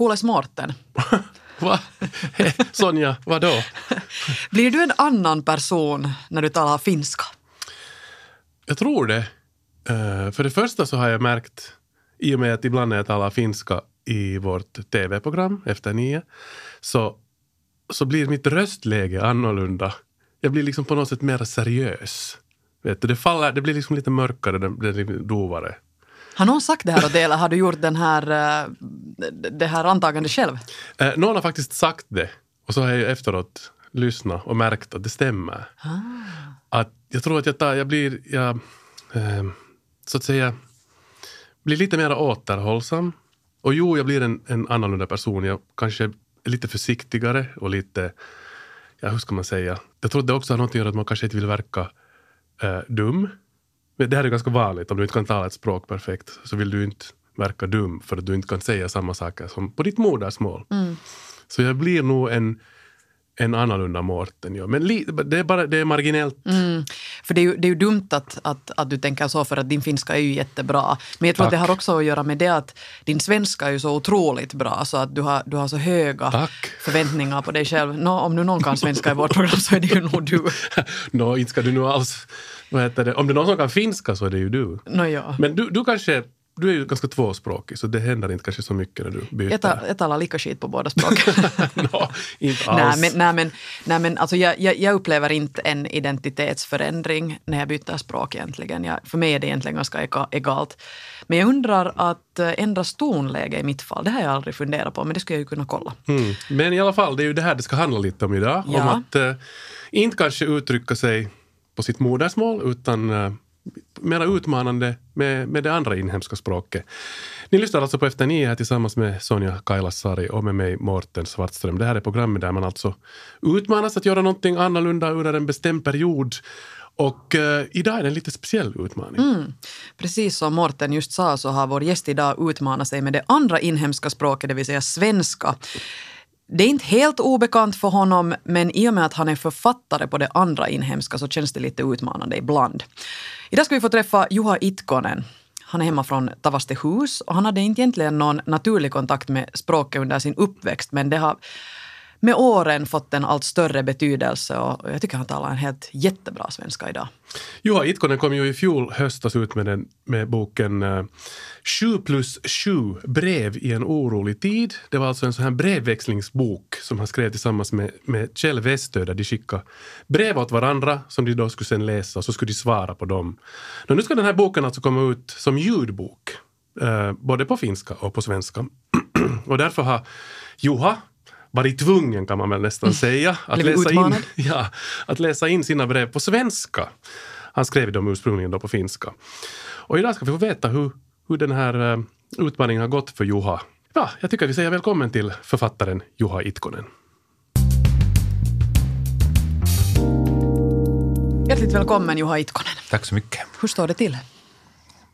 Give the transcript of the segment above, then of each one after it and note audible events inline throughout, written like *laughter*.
Koles Mårten. *laughs* Va? *laughs* Sonja, vadå? *laughs* Blir du en annan person när du talar finska? Jag tror det. Eh, för det första så har jag märkt, i och med att ibland när jag talar finska i vårt tv-program efter nio, så, så blir mitt röstläge annorlunda. Jag blir liksom på något sätt mer seriös. Vet du, det, faller, det blir liksom lite mörkare, det blir dovare. Har någon sagt det här dig eller har du gjort den här, eh, det här antagandet själv? Eh, någon har faktiskt sagt det och så har jag efteråt lyssnat och märkt att det stämmer. Ah. Att jag tror att jag, tar, jag blir, jag, eh, så att säga, blir lite mer återhållsam. Och jo, jag blir en, en annorlunda person. Jag kanske är lite försiktigare och lite, ja hur ska man säga? Jag tror att det också har något att göra att man kanske inte vill verka eh, dum. Men Det här är ganska vanligt. Om du inte kan tala ett språk perfekt så vill du inte verka dum för att du inte kan säga samma saker som på ditt modersmål. Så jag blir nog en, en annorlunda Mårten. Ja. Men li, det, är bara, det är marginellt. Mm. För det är, ju, det är ju dumt att, att, att du tänker så för att din finska är ju jättebra. Men jag tror att det har också att göra med det att din svenska är ju så otroligt bra så att du har, du har så höga Tack. förväntningar på dig själv. Nå, om nu någon kan svenska i vårt program så är det ju nog du. *laughs* Nå, inte ska du nu alls... Vad heter det? Om det är någon som kan finska så är det ju du. Nå, ja. Men du, du kanske... Du är ju ganska tvåspråkig så det händer inte kanske så mycket när du byter. Jag, tar, jag talar lika skit på båda språken. *laughs* Nå, inte nej, alls. men, nej, men, nej, men alltså jag, jag, jag upplever inte en identitetsförändring när jag byter språk egentligen. Jag, för mig är det egentligen ganska ega- egalt. Men jag undrar att eh, ändra tonläge i mitt fall, det har jag aldrig funderat på, men det skulle jag ju kunna kolla. Mm. Men i alla fall, det är ju det här det ska handla lite om idag. Om Ja. att eh, inte kanske uttrycka sig på sitt modersmål utan eh, mera utmanande med, med det andra inhemska språket. Ni lyssnar alltså på Efter nio här tillsammans med Sonja Kailasari och med mig Mårten Svartström. Det här är programmet där man alltså utmanas att göra någonting annorlunda under en bestämd period. Och eh, idag är det en lite speciell utmaning. Mm. Precis som Morten just sa så har vår gäst idag utmanat sig med det andra inhemska språket, det vill säga svenska. Det är inte helt obekant för honom, men i och med att han är författare på det andra inhemska så känns det lite utmanande ibland. Idag ska vi få träffa Juha Itkonen. Han är hemma från Tavastehus och han hade inte egentligen någon naturlig kontakt med språket under sin uppväxt, men det har med åren fått en allt större betydelse och jag tycker han talar en helt jättebra svenska idag. Juha Itkonen kom ju i fjol höstas ut med, den, med boken eh, 7 plus 7 brev i en orolig tid. Det var alltså en sån här brevväxlingsbok som han skrev tillsammans med, med Kjell Westö där de skickade brev åt varandra som de då skulle sen läsa och så skulle de svara på dem. Nå, nu ska den här boken alltså komma ut som ljudbok, eh, både på finska och på svenska. *clears throat* och därför har Juha varit tvungen, kan man väl nästan säga, att läsa, in, *laughs* ja, att läsa in sina brev på svenska. Han skrev dem ursprungligen då på finska. Och idag ska vi få veta hur, hur den här eh, utmaningen har gått för Juha. Ja, jag tycker att vi säger välkommen till författaren Juha Itkonen. Hjärtligt välkommen Juha Itkonen. Tack så mycket. Hur står det till?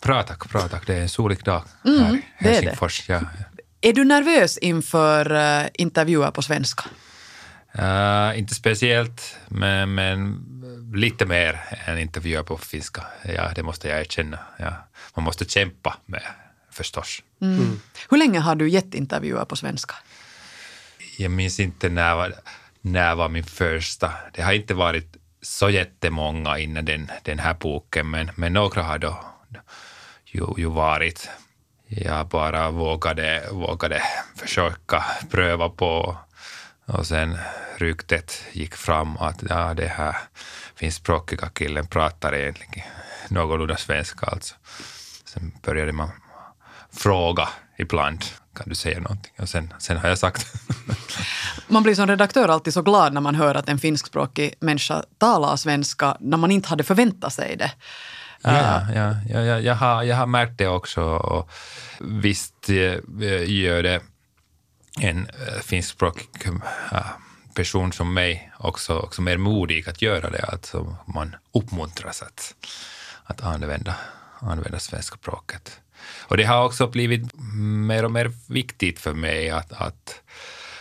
Bra tack, bra tack. Det är en solig dag Mm, här i det är det. Är du nervös inför uh, intervjuer på svenska? Eh, inte speciellt, men, men lite mer än intervjuer på finska. Ja, det måste jag erkänna. Ja. Man måste kämpa med, förstås. Hur länge har du gett intervjuer på svenska? Jag minns inte när var, när var min första. Det har inte varit så jättemånga innan den, den här boken, men, men några har då ju, ju varit. Jag bara vågade, vågade försöka pröva på och sen ryktet gick fram att ja, det här finskspråkiga killen pratar egentligen någorlunda svenska alltså. Sen började man fråga ibland, kan du säga någonting? Och sen, sen har jag sagt. *laughs* Man blir som redaktör alltid så glad när man hör att en finskspråkig människa talar svenska när man inte hade förväntat sig det. Ja, ja, ja, ja, jag, har, jag har märkt det också. Och visst eh, gör det en eh, finskspråkig eh, person som mig också, också mer modig att göra det. Alltså man uppmuntras att, att använda, använda svenska språket. Och det har också blivit mer och mer viktigt för mig att, att,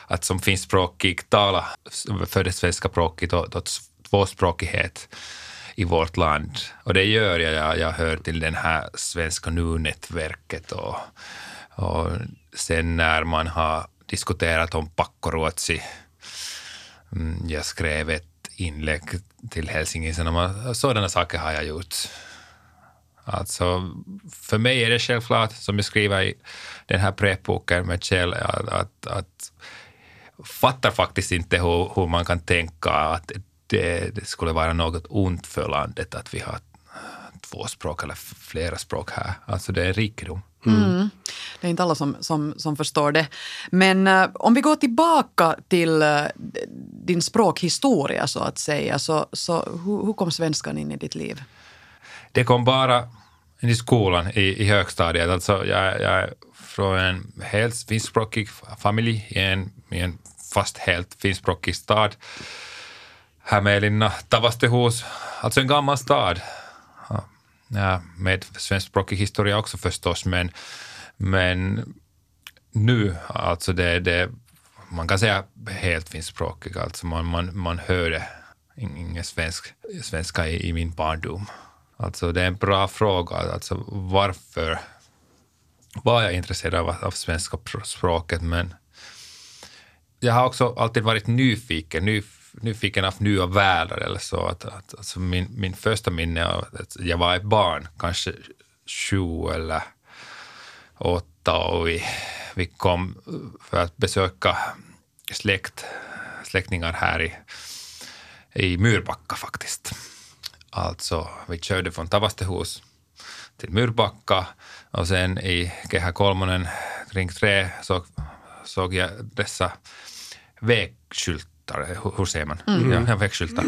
att som finskspråkig tala för det svenska språket och, och tvåspråkighet i vårt land. Och det gör jag. Jag, jag hör till den här Svenska Nu-nätverket och, och sen när man har diskuterat om pakkoruotsi. Mm, jag skrev ett inlägg till Helsingin Sanomat. Sådana saker har jag gjort. Alltså, för mig är det självklart, som jag skriver i den här prepboken med Kjell, att, att, att fattar faktiskt inte hur, hur man kan tänka att det, det skulle vara något ont för landet att vi har två språk eller flera språk här. Alltså det är en rikedom. Det är inte alla som, som, som förstår det. Men eh, om vi går tillbaka till eh, din språkhistoria så att säga, så, så hur, hur kom svenskan in i ditt liv? Det kom bara i skolan i, i högstadiet. Alltså jag, jag är från en helt finskspråkig familj i en, i en fast helt finskspråkig stad. Hämeenlinna, Tavastehus, alltså en gammal stad. Ja, med svenskspråkig historia också förstås, men, men nu, alltså det, det, man kan säga helt finskspråkig, alltså man, man, man hörde ingen svensk, svenska i, i min barndom. Alltså det är en bra fråga, alltså varför var jag intresserad av, av svenska språket, men jag har också alltid varit nyfiken, nyfiken nyfiken av nya världar eller så. Att, att, alltså min, min första minne av att jag var ett barn, kanske sju eller åtta och vi, vi kom för att besöka släkt, släktingar här i, i Myrbacka faktiskt. Alltså, vi körde från Tavastehus till Myrbacka och sen i Kehä Kolmonen kring tre såg, såg jag dessa vägskyltar, hur- hur säger man? Ja, ja, vägskyltar.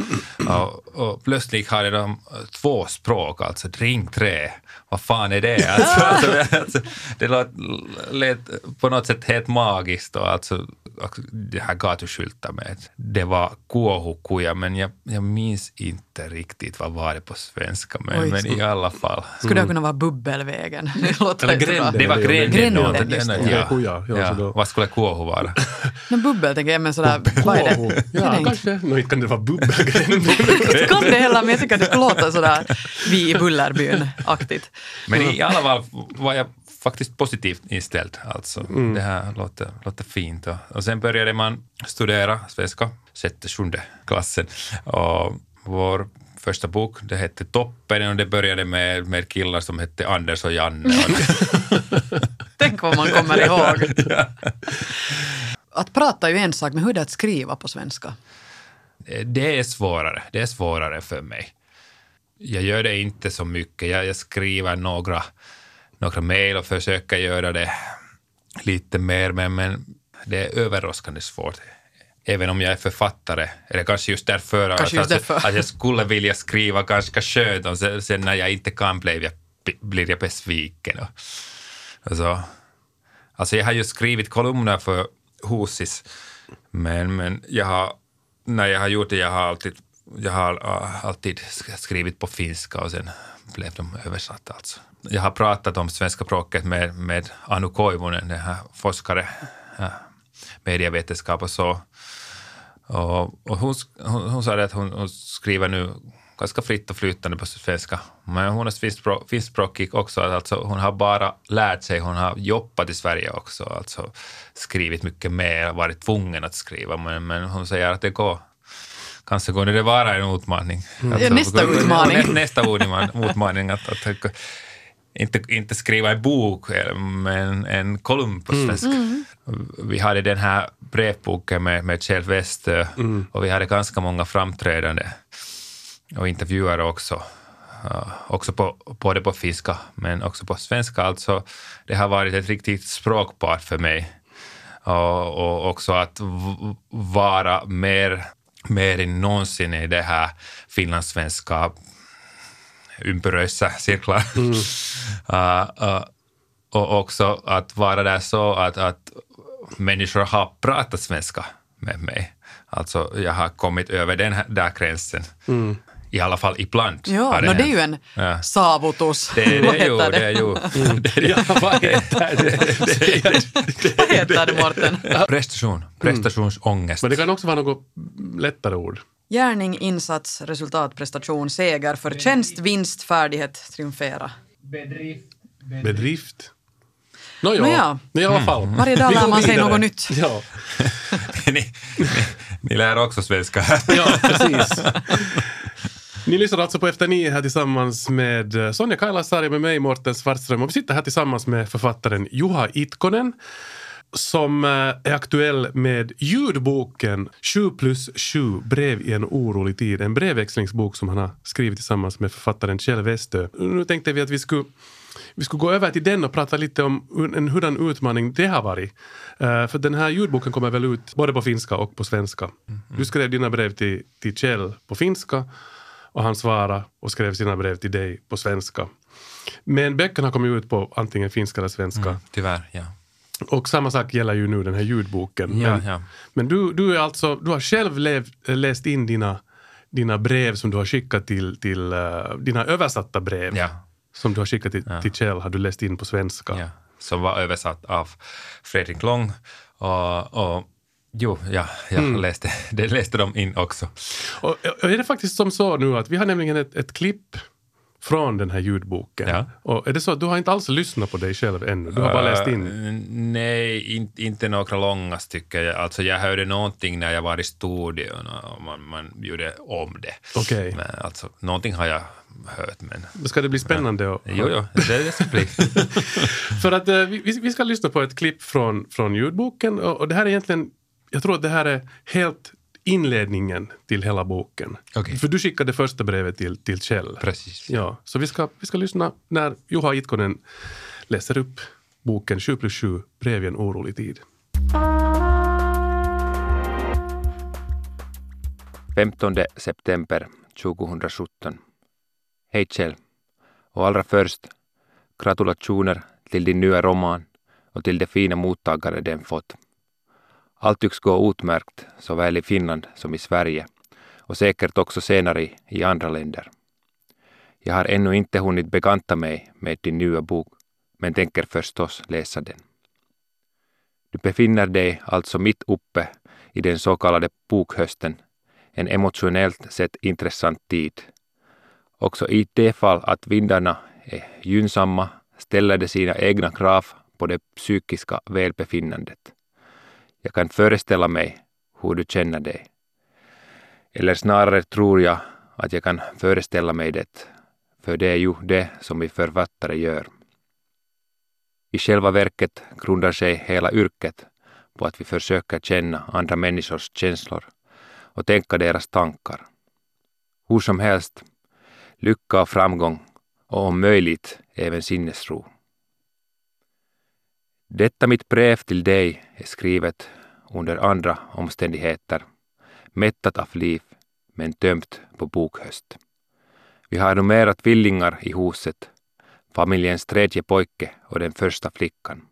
Och, och plötsligt hade de två språk, alltså ring tre. Vad fan är det? *laughs* Alltså, alltså, alltså, det lät, lät på något sätt helt magiskt och alltså det här gatuskyltar med det var kuohukuja, men jag, jag minns inte riktigt vad var det på svenska, men, Oj. men i alla fall. Skulle det kunna vara Bubbelvägen? *laughs* Det låter Eller. Gränden. Det var Det gränden. Det. Ja, kuja, ja, ja. då- Vad skulle kuohu vara? *laughs* Men bubbel tänker jag, men sådär, vad är det? Ja, inte. kanske. No, inte kan det vara bubbelgränd. *laughs* Inte kan det heller, men jag tycker att det ska låta sådär vi i Bullerbyn-aktigt. Men i alla fall var jag faktiskt positivt inställd. Alltså, Det här låter, låter fint. Och, och sen började man studera svenska, sjätte, sjunde klassen. Och vår första bok, det hette Toppen och det började med, med killar som hette Anders och Janne. Och Tänk vad man kommer ihåg. *laughs* Att prata är ju en sak, men hur är det att skriva på svenska? det- det är svårare. Det är svårare för mig. Jag gör det inte så mycket. Jag, jag skriver några, några mejl och försöker göra det lite mer, men, men det är överraskande svårt. Även om jag är författare, eller kanske just därför, Kanske att, just därför. att jag skulle vilja skriva ganska skönt och sen, sen när jag inte kan blir jag, blir jag besviken. Och, och så. Alltså jag har ju skrivit kolumner för Husis, men, men jag har, när jag har gjort det, jag har alltid, jag har äh, alltid sk- skrivit på finska och sen blev de översatta. Alltså. Jag har pratat om svenska språket med, med Anu Koivunen, den här forskare, ja, medievetenskap och så. Och, och hon, hon, hon sa det att hon, hon skriver nu ganska fritt och flytande på svenska. Men hon är finskspråk- finskspråkig också. Alltså hon har bara lärt sig, hon har jobbat i Sverige också. Alltså skrivit mycket mer, varit tvungen att skriva. Men, men hon säger att det går. Kanske går det vara en utmaning. Alltså, Ja, nästa utmaning. Nä, *laughs* nästa utmaning, utmaning att, att, inte, inte skriva en bok, men en kolumn på svenska. Vi hade den här brevboken med, med Kjell Westö och vi hade ganska många framträdande och intervjuare också. Uh, också på, både på finska, men också på svenska. Alltså, det har varit ett riktigt språkbad för mig. Och, och också att vara mer, mer än någonsin i det här finlandssvenska ympyröissä cirklar. *laughs* Uh, uh, och också att vara där så att, att människor har pratat svenska med mig. Alltså jag har kommit över den här, där gränsen. I alla fall ibland. Ja, no, det är ju en Ja. saavutus. Det, är ju, det är ju... Det, *laughs* det, Ja, vad heter det? *laughs* *laughs* Vad heter det, Mårten? prestation, prestationsångest. Men det kan också vara något lättare ord. Gärning, insats, resultat, prestation, seger, förtjänst, vinst, färdighet, triumfera. Bedrift. Nåja, Nåja. i alla fall. Varje dag lär man sig något nytt. Ja, *laughs* ni, ni, ni lär också svenska här. ja precis. Ni lyssnar alltså på Efter nio här tillsammans med eh, Sonja Kailasari, med mig Morten Svartström och vi sitter här tillsammans med författaren Juha Itkonen som eh, är aktuell med ljudboken 7 plus 7 brev i en orolig tid. En brevväxlingsbok som han har skrivit tillsammans med författaren Kjell Westö. Nu tänkte vi att vi skulle vi skulle gå över till den och prata lite om hur- en hurdan utmaning det har varit. Eh, för den här ljudboken kommer väl ut både på finska och på svenska. Du skrev dina brev till, till Kjell på finska och han svarade och skrev sina brev till dig på svenska. Men böckerna har kommit ut på antingen finska eller svenska. Tyvärr, ja. Och samma sak gäller ju nu den här ljudboken. Ja, men ja. men du, du, är alltså, du har själv lev, läst in dina, dina brev som du har skickat till, till eh, dina översatta brev ja. som du har skickat till, till Kjell har du läst in på svenska. Som var översatt av Fredrik Long. Och, och jo, ja, jag Mm. läste, *laughs* det läste de in också. Och, och är det faktiskt som så nu att vi har nämligen ett, ett klipp från den här ljudboken. Ja. Och är det så att du har inte alls lyssnat på dig själv ännu? Du har bara läst in? Uh, nej, in, inte några långa stycken. Alltså jag hörde någonting när jag var i studion och man, man gjorde om det. Okej. Men alltså, någonting har jag hört, men ska det bli spännande att jo, jo, det, det ska bli. *laughs* *laughs* För att eh, vi, vi ska lyssna på ett klipp från, från ljudboken och, och det här är egentligen, jag tror att det här är helt inledningen till hela boken. Okej. För du skickade första brevet till, till Kjell. Precis. Ja, så vi ska, vi ska lyssna när Juha Itkonen läser upp boken 7 plus 7, brev i en orolig tid. 15 september 2017. Hej Kjell. Och allra först, gratulationer till din nya roman och till de fina mottagare den fått. Allt tycks gå utmärkt såväl i Finland som i Sverige och säkert också senare i, andra länder. Jag har ännu inte hunnit bekanta mig med din nya bok, men tänker förstås läsa den. Du befinner dig alltså mitt uppe i den så kallade bokhösten en emotionellt sett intressant tid. Också i det fall att vindarna är gynnsamma ställer de sina egna krav på det psykiska välbefinnandet. Jag kan föreställa mig hur du känner dig. Eller snarare tror jag att jag kan föreställa mig det, för det är ju det som vi författare gör. I själva verket grundar sig hela yrket på att vi försöker känna andra människors känslor och tänka deras tankar. Hur som helst, lycka och framgång och om möjligt även sinnesro. Detta mitt brev till dig är skrivet under andra omständigheter, mättat av liv men tömt på bokhöst. Vi har numera tvillingar i huset, familjens tredje pojke och den första flickan.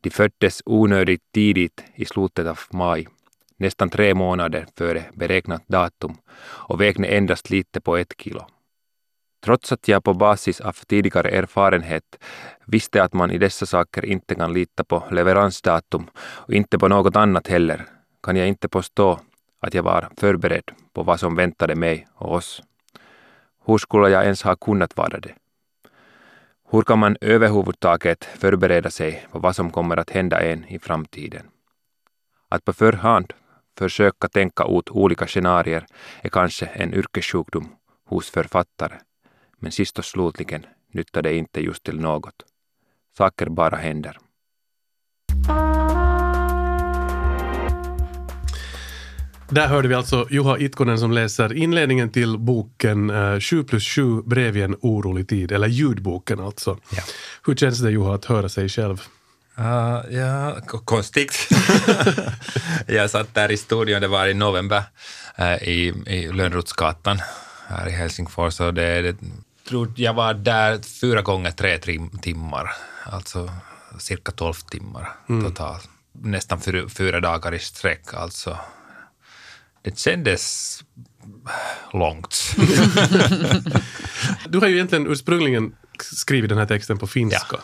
De föddes onödigt tidigt i slutet av maj nästan tre månader före beräknat datum och vägde endast lite på ett kilo. Trots att jag på basis av tidigare erfarenhet visste att man i dessa saker inte kan lita på leveransdatum och inte på något annat heller, kan jag inte påstå att jag var förberedd på vad som väntade mig och oss. Hur skulle jag ens ha kunnat vara det? Hur kan man överhuvudtaget förbereda sig på vad som kommer att hända en i framtiden? Att på förhand försöka tänka ut olika scenarier är kanske en yrkessjukdom hos författare, men sist och slutligen nyttar det inte just till något. Saker bara händer. Där hörde vi alltså Juha Itkonen som läser inledningen till boken eh, 7 plus 7 brev i en orolig tid, eller ljudboken alltså. Ja. Hur känns det Juha att höra sig själv? Uh, ja, konstigt. *laughs* jag satt där i studion, det var i november, eh, i, i Lönnrotsgatan här i Helsingfors. Och det, det, tror jag var där fyra gånger tre tim- timmar, alltså cirka tolv timmar totalt. Nästan fyra, fyra dagar i sträck. Alltså. Det kändes långt. *laughs* Du har ju egentligen ursprungligen skrivit den här texten på finska. Ja.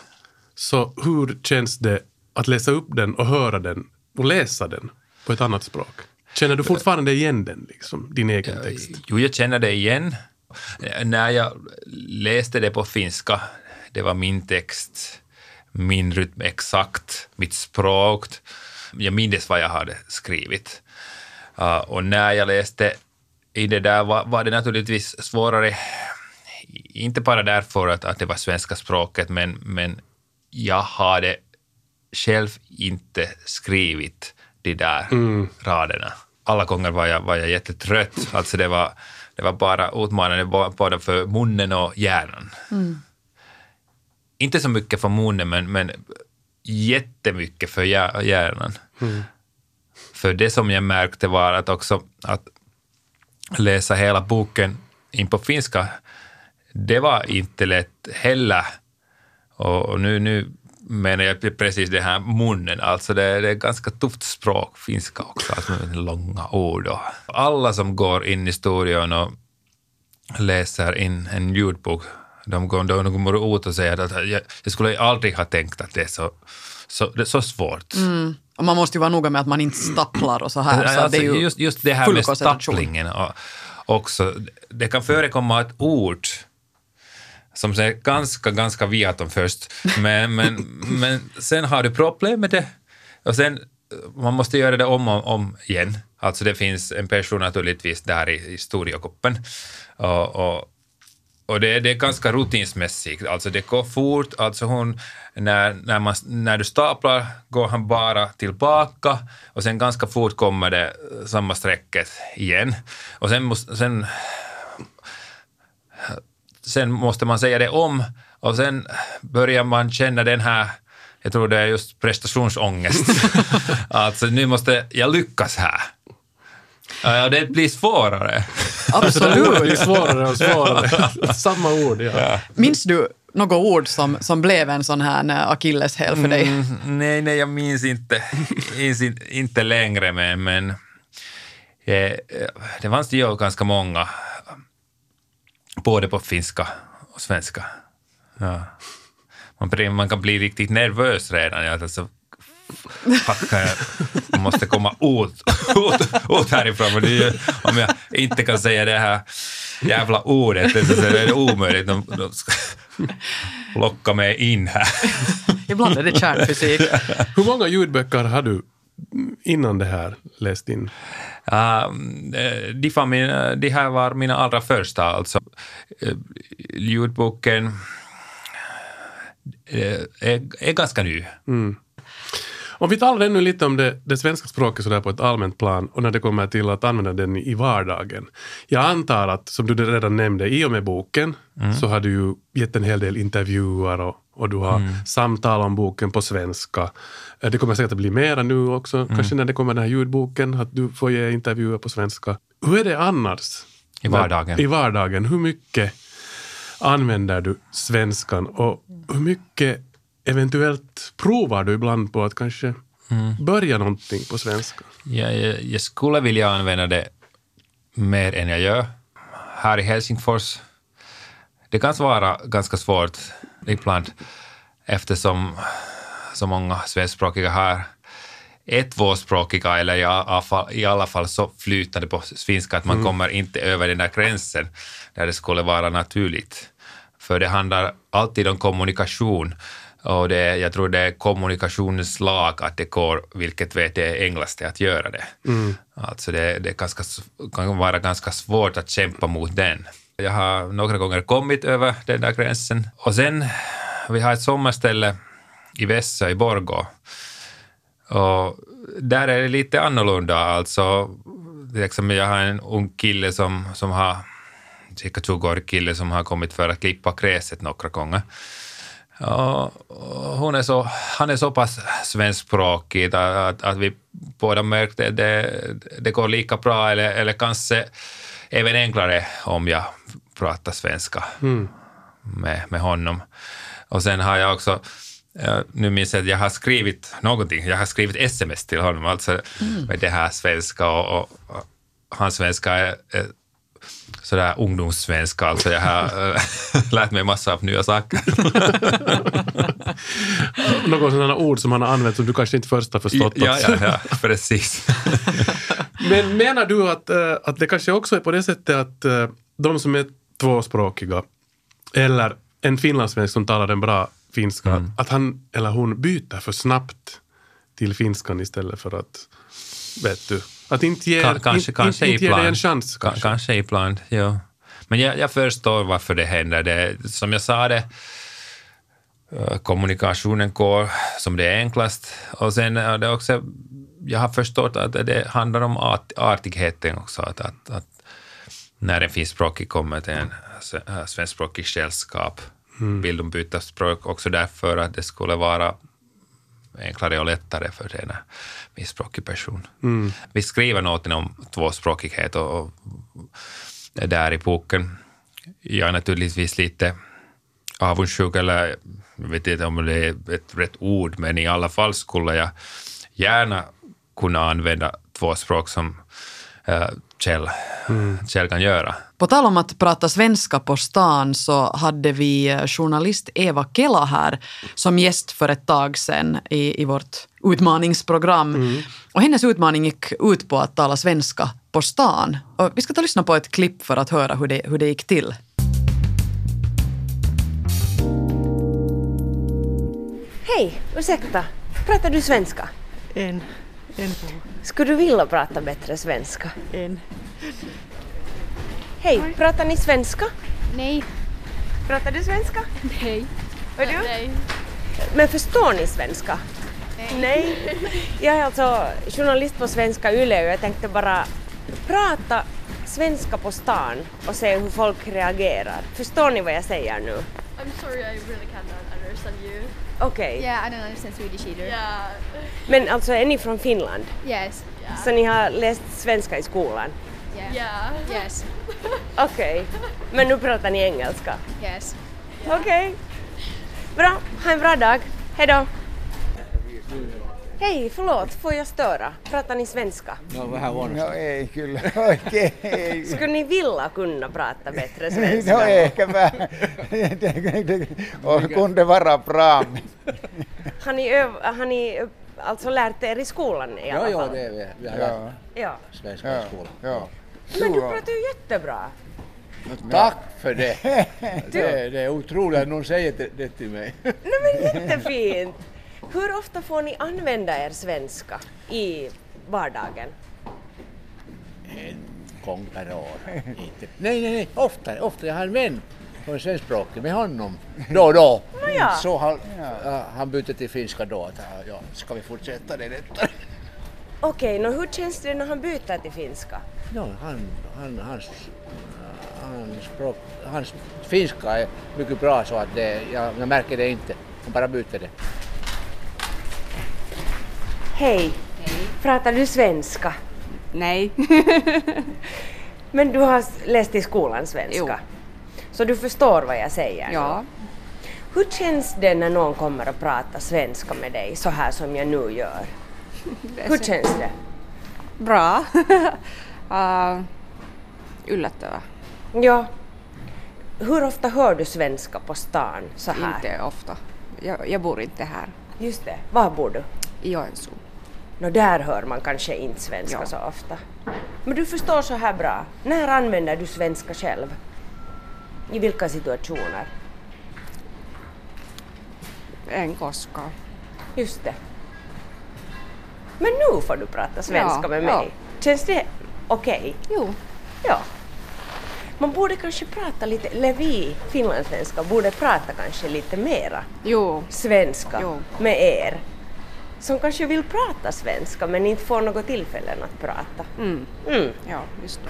Så hur känns det att läsa upp den och höra den och läsa den på ett annat språk? Känner du fortfarande igen den, liksom, din egen text? Jo, jag känner det igen. När jag läste det på finska, det var min text, min rytm exakt, mitt språk. Jag minns vad jag hade skrivit. Uh, och när jag läste i det där var, var det naturligtvis svårare, inte bara därför att, att det var svenska språket, men, men jag hade själv inte skrivit de där mm. raderna. Alla gånger var jag, var jag jättetrött. Alltså det var, det var bara utmanande både för munnen och hjärnan. Mm. Inte så mycket för munnen, men, men jättemycket för hjärnan. Mm. För det som jag märkte var att också att läsa hela boken in på finska, det var inte lätt heller. Och nu, nu menar jag precis det här munnen, alltså det, det är ganska tufft språk, finska också, alltså långa ord. Och alla som går in i studion och läser in en ljudbok, de går, de går ut och säger att jag, jag skulle aldrig ha tänkt att det är så, så, det är så svårt. Mm. Och man måste ju vara noga med att man inte stapplar och så här. Så alltså, det just, just det här med stapplingen också. Det kan förekomma ett ord som ser ganska, ganska viaton först, men, men, men sen har du problem med det. Och sen eh, man måste göra det om och om igen. Alltså det finns en person naturligtvis där i, i studiokoppen och, och och det, det är ganska rutinsmässigt, alltså det går fort, alltså hon, när, när, man, när du staplar går han bara tillbaka. Och sen ganska fort kommer det eh, samma strecket igen. Och sen, sen, sen måste man säga det om och sen börjar man känna den här jag tror det är just prestationsångest. *laughs* alltså nu måste jag lyckas här. Ja, det blir svårare. Absolut. *laughs* det blir svårare och svårare. *laughs* Samma ord, ja. ja. Minns du något ord som, som blev en sån här akilleshäl för dig? Mm, nej, nej, jag minns inte, minns inte längre, men, men eh, det fanns ju ganska många, både på finska och svenska. Ja. Man, man kan bli riktigt nervös redan. Alltså, Packa, jag måste komma ut, ut, ut härifrån. Men det är, om jag inte kan säga det här jävla ordet så är det omöjligt. De, de ska locka mig in här. Ibland är det kärnfysik. Hur många ljudböcker har du innan det här läst in? Uh, de, var de här var mina allra första, alltså. Uh, ljudboken uh, är, är ganska ny. Mm. Om vi talar ännu lite om det, det svenska språket sådär på ett allmänt plan och när det kommer till att använda den i vardagen. Jag antar att, som du redan nämnde, i och med boken mm. så har du ju gett en hel del intervjuer och, och du har mm. samtal om boken på svenska. Eh, det kommer säkert att bli mera nu också, mm. kanske när det kommer den här ljudboken, att du får ge intervjuer på svenska. Hur är det annars? I vardagen? I vardagen. Hur mycket använder du svenskan och hur mycket eventuellt provar du ibland på att kanske mm. börja någonting på svenska? Ja, jag, jag skulle vilja använda det mer än jag gör. Här i Helsingfors, det kan vara ganska svårt ibland eftersom så många svenskspråkiga här är tvåspråkiga eller i alla, fall, så flytande på svenska att man mm. kommer inte över den där gränsen där det skulle vara naturligt. För det handlar alltid om kommunikation och det, jag tror det är kommunikationens lag att det går, vilket vet det är enklaste att göra det. Mm. Alltså det, det ganska, kan vara ganska svårt att kämpa mot den. Jag har några gånger kommit över den där gränsen. Och sen, vi har ett sommarställe i Vässö i Borgå. Och där är det lite annorlunda. Alltså, exempel jag har en ung kille som, som har, cirka 20-årig kille som har kommit för att klippa gräset några gånger. Ja, hon är så, han är så pass svenskspråkig att, att, att vi båda märkte att det, det går lika bra eller, eller kanske även enklare om jag pratar svenska mm. med, med honom. Och sen har jag också, nu minns jag att jag har skrivit någonting, jag har skrivit sms till honom, alltså mm. med det här svenska och, och, och hans svenska är, är sådär ungdomssvenska, alltså jag har äh, *laughs* lärt mig massa av nya saker. *laughs* Något sådana ord som han har använt som du kanske inte först har förstått. Ja, ja, ja precis. *laughs* Men menar du att, äh, att det kanske också är på det sättet att äh, de som är tvåspråkiga eller en finlandssvensk som talar en bra finska, att han eller hon byter för snabbt till finskan istället för att, vet du, att inte ge, Ka- kanske, inte, kanske inte, ge ibland. en chans. Ka- Kanske. kanske ibland, ja. Men jag, jag förstår varför det händer. Det, som jag sa, det, eh, kommunikationen går som det är enklast. Och sen är det också, jag har förstått att det handlar om art, artigheten också. Att, att, att när en finskspråkig kommer till en s- äh, svenskspråkig sällskap vill de byta språk också därför att det skulle vara enklare och lättare för en finskspråkig person. Vi skriver något om tvåspråkighet och, och där i boken. Jag är naturligtvis lite avundsjuk, eller jag vet inte om det är ett rätt ord, men i alla fall skulle jag gärna kunna använda två språk som äh, Kjell, Kjell kan göra. På tal om att prata svenska på stan så hade vi eh, journalist Eva Kela här som gäst för ett tag sedan i, i vårt utmaningsprogram. Och hennes utmaning gick ut på att tala svenska på stan. Och vi ska ta och lyssna på ett klipp för att höra hur det, hur det gick till. Hej, ursäkta. Pratar du svenska? En. En på. Skulle du vilja prata bättre svenska? En. Hej, pratar ni svenska? Nej. Pratar du svenska? Nej. Och du? Nej. Men förstår ni svenska? Nej. Jag är alltså journalist på Svenska Yle och jag tänkte bara prata svenska på stan och se hur folk reagerar. Förstår ni vad jag säger nu? I'm sorry, I really cannot understand you. Okej. Yeah, I don't understand Swedish either. Yeah. Men alltså är ni från Finland? Yes. Så ni har läst svenska i skolan? Yeah. Yeah. Yes. *laughs* Okej. Men nu pratar ni engelska? Yes. Okej. Bra, ha en bra dag. Hej då. Hej, förlåt, får jag störa? Pratar ni svenska? No ei kyllä oikein. Skulle ni vilja kunna prata bättre *laughs* svenska? No ehkäpä, Och kunde vara bra. Har ni, öv- har ni alltså lärt er i skolan i alla Ja, ja, fall? det är vi. Vi har Ja, lärt Ja. svenska ja, i skolan. ja. Men du pratar ju jättebra. Tack för det. *laughs* det! Det är otroligt att någon säger det, det till mig. Nej men jättefint! Hur ofta får ni använda er svenska i vardagen? En gång per år. Inte. Nej, nej, nej, ofta, ofta. Jag har en vän som är svenskspråkig med honom då och då. ja. Så han, ja, han bytte till finska då. Att, ja, ska vi fortsätta det lättare? Okej, nå hur känns det när han byter till finska? Ja, han, han, hans, hans, språk, hans finska är mycket bra så att det, jag, jag märker det inte. Han bara byter det. Hej. Pratar du svenska? Nej. *laughs* Men du har läst i skolan svenska? Jo. Så du förstår vad jag säger? ja. Hur känns det när någon kommer att prata svenska med dig så här som jag nu gör? *laughs* Hur känns det? Bra. *laughs* uh, yllättävää. Ja. Hur ofta hör du svenska på stan så här? Inte ofta. Jag, jag bor inte här. Just det. Var bor du? I Joensuu. Nå, där hör man kanske inte svenska Ja. så ofta. Men du förstår så här bra. När använder du svenska själv? I vilka situationer? En koskaan. Just det. Men nu får du prata svenska Ja, med ja. mig. Känns det okej? Jo. Ja. Man borde kanske prata lite, eller vi finlandssvenskar borde prata kanske lite mera Jo. svenska Jo. med er. Som kanske vill prata svenska men inte får något tillfällen att prata. Mm. Mm. Ja, just det.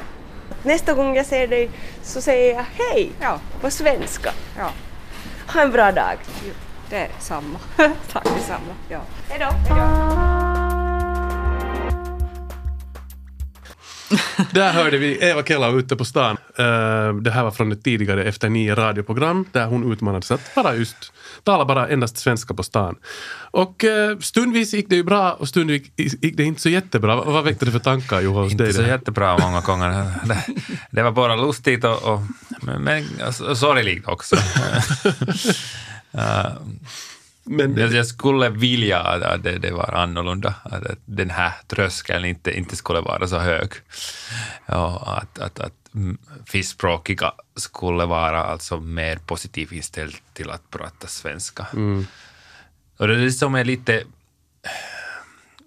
Nästa gång jag ser dig så säger jag hej Ja. på svenska. Ja. Ha en bra dag. Det är samma. *laughs* Tack detsamma. Ja. Hej då. Där hörde vi Eva Kela ute på stan. Eh, Det här var från ett tidigare Efter nio radioprogram där hon utmanades att bara just tala bara endast svenska på stan. Och eh, stundvis gick det ju bra och stundvis gick det inte så jättebra. Vad väckte det för tankar Juha hos dig? Inte så jättebra många gånger. Det, det var bara lustigt och, och men, men sorgligt också. *laughs* Men Jag, skulle vilja att att det, det var annorlunda, att, att den här tröskeln inte, inte skulle vara så hög. Ja, att, att, att mm, finskspråkiga skulle vara alltså mer positivt inställd till att prata svenska. Och det är det som är lite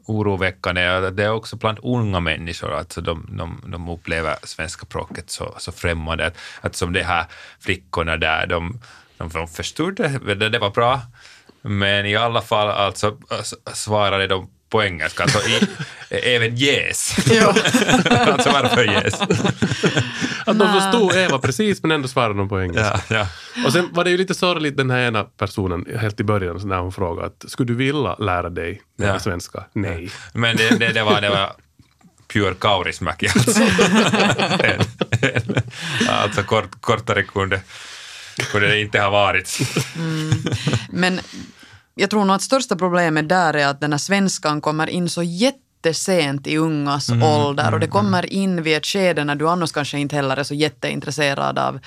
oroväckande. Det är också bland unga människor, alltså de, de, de upplever svenska språket så, så främmande. Att, att som de här flickorna där, de, de, de förstod det, det var bra, men i alla fall alltså, svarade de på engelska, alltså i, *laughs* även yes. *laughs* alltså varför yes? att de förstod Eva precis men ändå svarade de på engelska. Ja, ja. Och sen var det ju lite sorgligt den här ena personen helt i början när hon frågade att skulle du vilja lära dig Ja. svenska? Nej. Men det, det, det, var, det var pure kaurismäki alltså. En- *laughs* en- alltså kort, kortare kunde, kunde det inte ha varit. Men jag tror nog att största problemet där är att den här svenskan kommer in så jättesent i ungas ålder. Och det kommer in vid ett skede när du annars kanske inte heller är så jätteintresserad av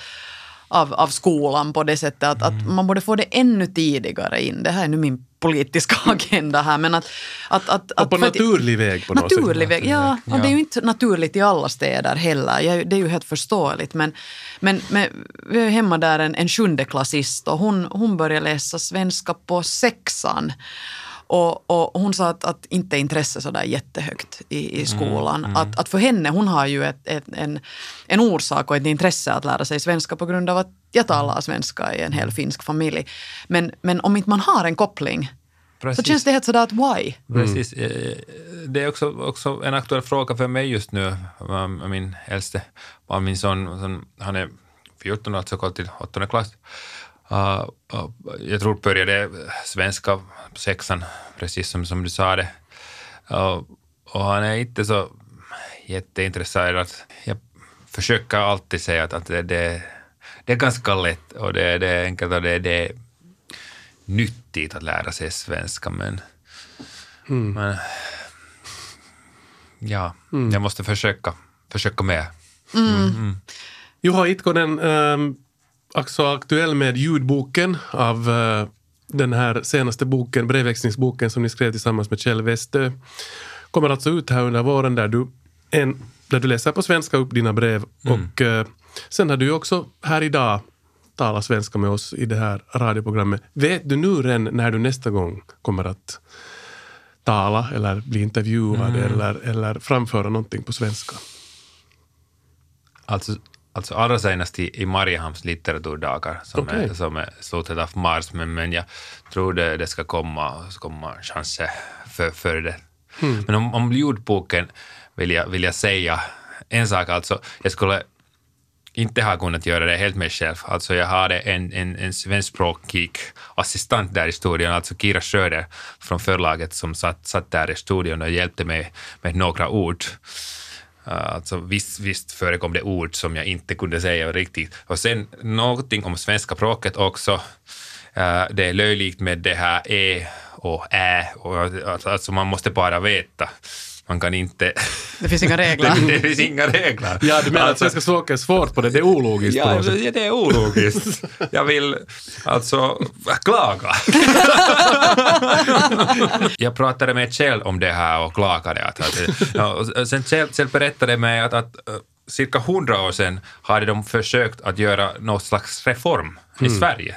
av, av skolan på det sättet att, att man borde få det ännu tidigare in. Det här är nu min politiska *laughs* agenda här. Men att, att, att, Och på att- naturlig väg på något Naturlig sätt. väg, ja. Och det är ju inte naturligt i alla städer heller. Jag- Det är ju helt förståeligt. Men, men, men vi har ju hemma där en, en sjundeklassist och hon, hon började läsa svenska på sexan. Och, och hon sa att, att inte intresse så där jättehögt i, i skolan. Att, att för henne, hon har ju ett, ett, en, en orsak och ett intresse att lära sig svenska på grund av att jag talar svenska i en hel finsk familj. Men, men om inte man har en koppling så Precis. känns det helt sådär att why? Precis. Eh, Det är också, också en aktuell fråga för mig just nu. Um, Min äldste min son, han är 14, alltså går till åttonde klass. Uh, uh, jag tror började svenska på sexan, precis som, som du sa det. Uh, och han är inte så jätteintresserad. Jag försöker alltid säga att, att det, det, det är ganska lätt och det, det är enkelt och det, det är nyttigt att lära sig svenska, men men, ja, jag måste försöka, försöka med. Juha Itkonen, ähm, också aktuell med ljudboken av äh, den här senaste boken, brevväxlingsboken som ni skrev tillsammans med Kjell Westö. Kommer alltså ut här under våren där du, en, där du läser på svenska upp dina brev och äh, sen har du ju också här idag talat svenska med oss i det här radioprogrammet. Vet du nu redan när du nästa gång kommer att tala eller bli intervjuad eller, eller framföra någonting på svenska? Alltså, alltså allra senast i, i Mariehamns litteraturdagar som, Okej. är, som är slutet av mars, men, men jag tror det, det ska komma, komma chanser för, för det. Men om, om ljudboken vill jag, vill jag säga en sak, alltså jag skulle inte ha kunnat göra det helt med själv. Alltså jag hade en, en, en svenskspråkig assistent där i studion, alltså Kira Söder från förlaget som satt, satt där i studion och hjälpte mig med några ord. Eh, alltså visst, visst förekom det ord som jag inte kunde säga riktigt. Och sen någonting om svenska språket också. Eh, det är löjligt med det här e och ä. Och, alltså, alltså man måste bara veta. Man kan inte... Det finns inga regler. det, *laughs* det finns inga regler. Ja, du menar att Alltså- svenska språket är svårt på det, det är ologiskt på Ja, något sätt. det det är ologiskt. Jag vill alltså klaga. *laughs* jag pratade med Kjell om det här och klagade. Att, att, ja, och sen Kjell, Kjell berättade mig att, att eh, cirka hundra år sedan hade de försökt att göra något slags reform i Sverige.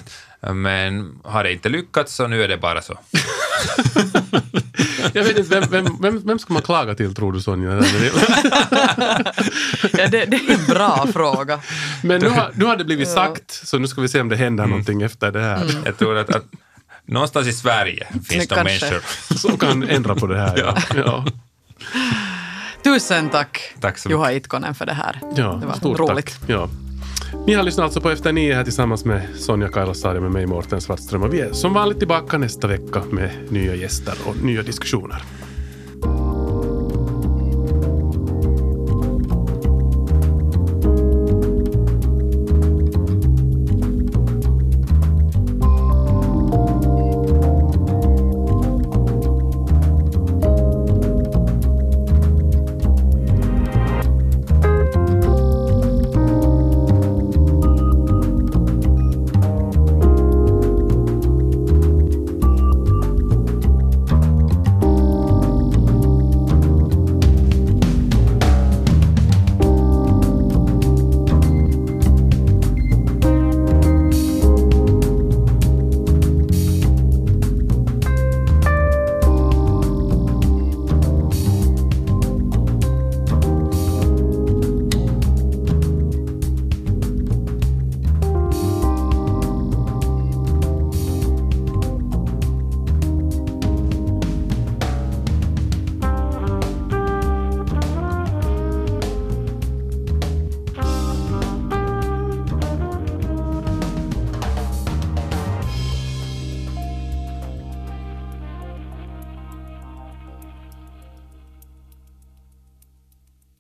Men hade inte lyckats så nu är det bara så. *laughs* Jag vet inte, vem, vem, vem, vem ska man klaga till tror du Sonja? *laughs* Ja, det, det är en bra fråga. Men nu har, nu har det blivit sagt, så nu ska vi se om det händer någonting efter det här. Jag tror att, att någonstans i Sverige finns Det människor. *laughs* Som kan ändra på det här. Ja. Ja. Tusen tack, Tack så mycket. Juha Itkonen för det här. Ja, det var stort roligt. tack. Ja. Ni har lyssnat alltså på Efter nio här tillsammans med Sonja Kailasari med mig Mårten Svartström och vi är som vanligt tillbaka nästa vecka med nya gäster och nya diskussioner.